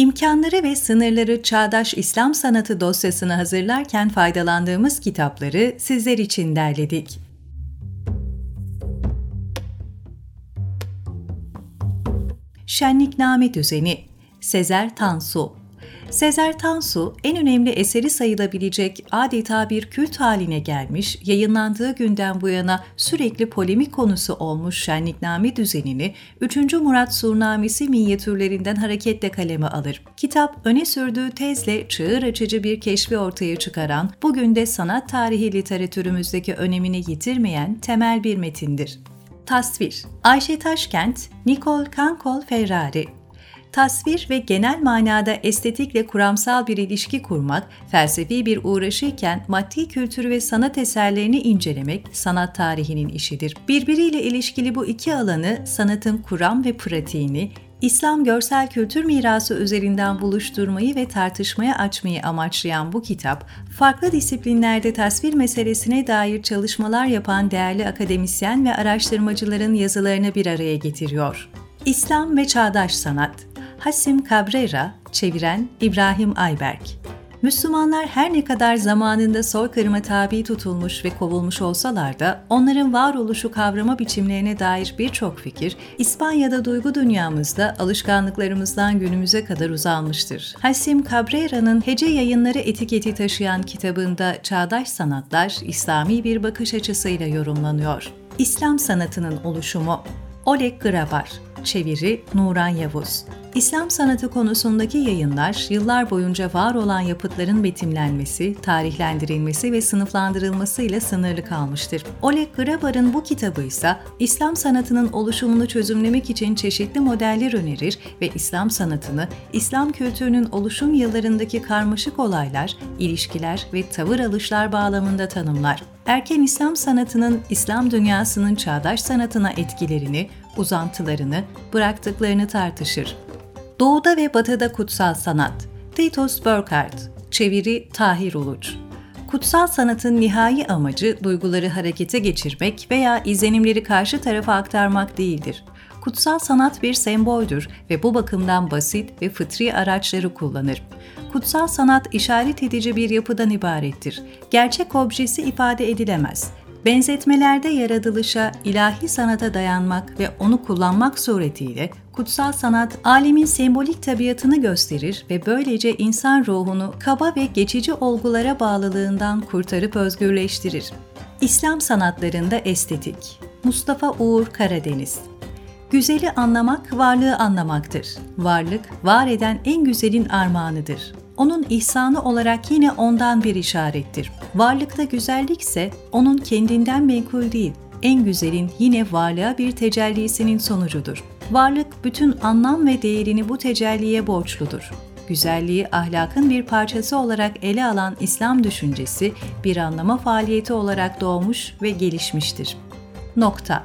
İmkanları ve sınırları çağdaş İslam sanatı dosyasını hazırlarken faydalandığımız kitapları sizler için derledik. Şenlikname Düzeni Sezer Tansu Sezer Tansu, en önemli eseri sayılabilecek adeta bir kült haline gelmiş, yayınlandığı günden bu yana sürekli polemik konusu olmuş şenlikname düzenini 3. Murat Surnamesi minyatürlerinden hareketle kaleme alır. Kitap, öne sürdüğü tezle çığır açıcı bir keşfi ortaya çıkaran, bugün de sanat tarihi literatürümüzdeki önemini yitirmeyen temel bir metindir. Tasvir Ayşe Taşkent, Nicole Kankol Ferrari tasvir ve genel manada estetikle kuramsal bir ilişki kurmak, felsefi bir uğraşıyken maddi kültürü ve sanat eserlerini incelemek sanat tarihinin işidir. Birbiriyle ilişkili bu iki alanı sanatın kuram ve pratiğini, İslam görsel kültür mirası üzerinden buluşturmayı ve tartışmaya açmayı amaçlayan bu kitap, farklı disiplinlerde tasvir meselesine dair çalışmalar yapan değerli akademisyen ve araştırmacıların yazılarını bir araya getiriyor. İslam ve Çağdaş Sanat Hasim Cabrera, çeviren İbrahim Ayberk. Müslümanlar her ne kadar zamanında soykırıma tabi tutulmuş ve kovulmuş olsalar da onların varoluşu kavrama biçimlerine dair birçok fikir İspanya'da duygu dünyamızda alışkanlıklarımızdan günümüze kadar uzanmıştır. Hasim Cabrera'nın Hece Yayınları etiketi taşıyan kitabında çağdaş sanatlar İslami bir bakış açısıyla yorumlanıyor. İslam sanatının oluşumu Oleg Grabar, çeviri Nuran Yavuz. İslam sanatı konusundaki yayınlar, yıllar boyunca var olan yapıtların betimlenmesi, tarihlendirilmesi ve sınıflandırılması ile sınırlı kalmıştır. Oleg Grabar'ın bu kitabı ise İslam sanatının oluşumunu çözümlemek için çeşitli modeller önerir ve İslam sanatını, İslam kültürünün oluşum yıllarındaki karmaşık olaylar, ilişkiler ve tavır alışlar bağlamında tanımlar. Erken İslam sanatının İslam dünyasının çağdaş sanatına etkilerini, uzantılarını, bıraktıklarını tartışır. Doğuda ve Batıda Kutsal Sanat Titus Burkhardt Çeviri Tahir Uluç Kutsal sanatın nihai amacı duyguları harekete geçirmek veya izlenimleri karşı tarafa aktarmak değildir. Kutsal sanat bir semboldür ve bu bakımdan basit ve fıtri araçları kullanır. Kutsal sanat işaret edici bir yapıdan ibarettir. Gerçek objesi ifade edilemez. Benzetmelerde yaratılışa, ilahi sanata dayanmak ve onu kullanmak suretiyle kutsal sanat alemin sembolik tabiatını gösterir ve böylece insan ruhunu kaba ve geçici olgulara bağlılığından kurtarıp özgürleştirir. İslam sanatlarında estetik Mustafa Uğur Karadeniz Güzeli anlamak varlığı anlamaktır. Varlık, var eden en güzelin armağanıdır onun ihsanı olarak yine ondan bir işarettir. Varlıkta güzellik ise onun kendinden menkul değil, en güzelin yine varlığa bir tecellisinin sonucudur. Varlık bütün anlam ve değerini bu tecelliye borçludur. Güzelliği ahlakın bir parçası olarak ele alan İslam düşüncesi bir anlama faaliyeti olarak doğmuş ve gelişmiştir. Nokta.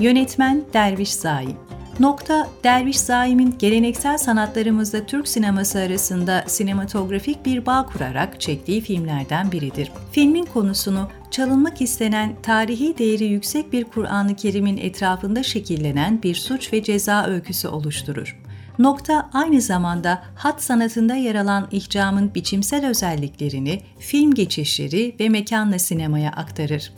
Yönetmen Derviş Zaim Nokta, Derviş Zaim'in geleneksel sanatlarımızda Türk sineması arasında sinematografik bir bağ kurarak çektiği filmlerden biridir. Filmin konusunu çalınmak istenen tarihi değeri yüksek bir Kur'an-ı Kerim'in etrafında şekillenen bir suç ve ceza öyküsü oluşturur. Nokta aynı zamanda hat sanatında yer alan ihcamın biçimsel özelliklerini film geçişleri ve mekanla sinemaya aktarır.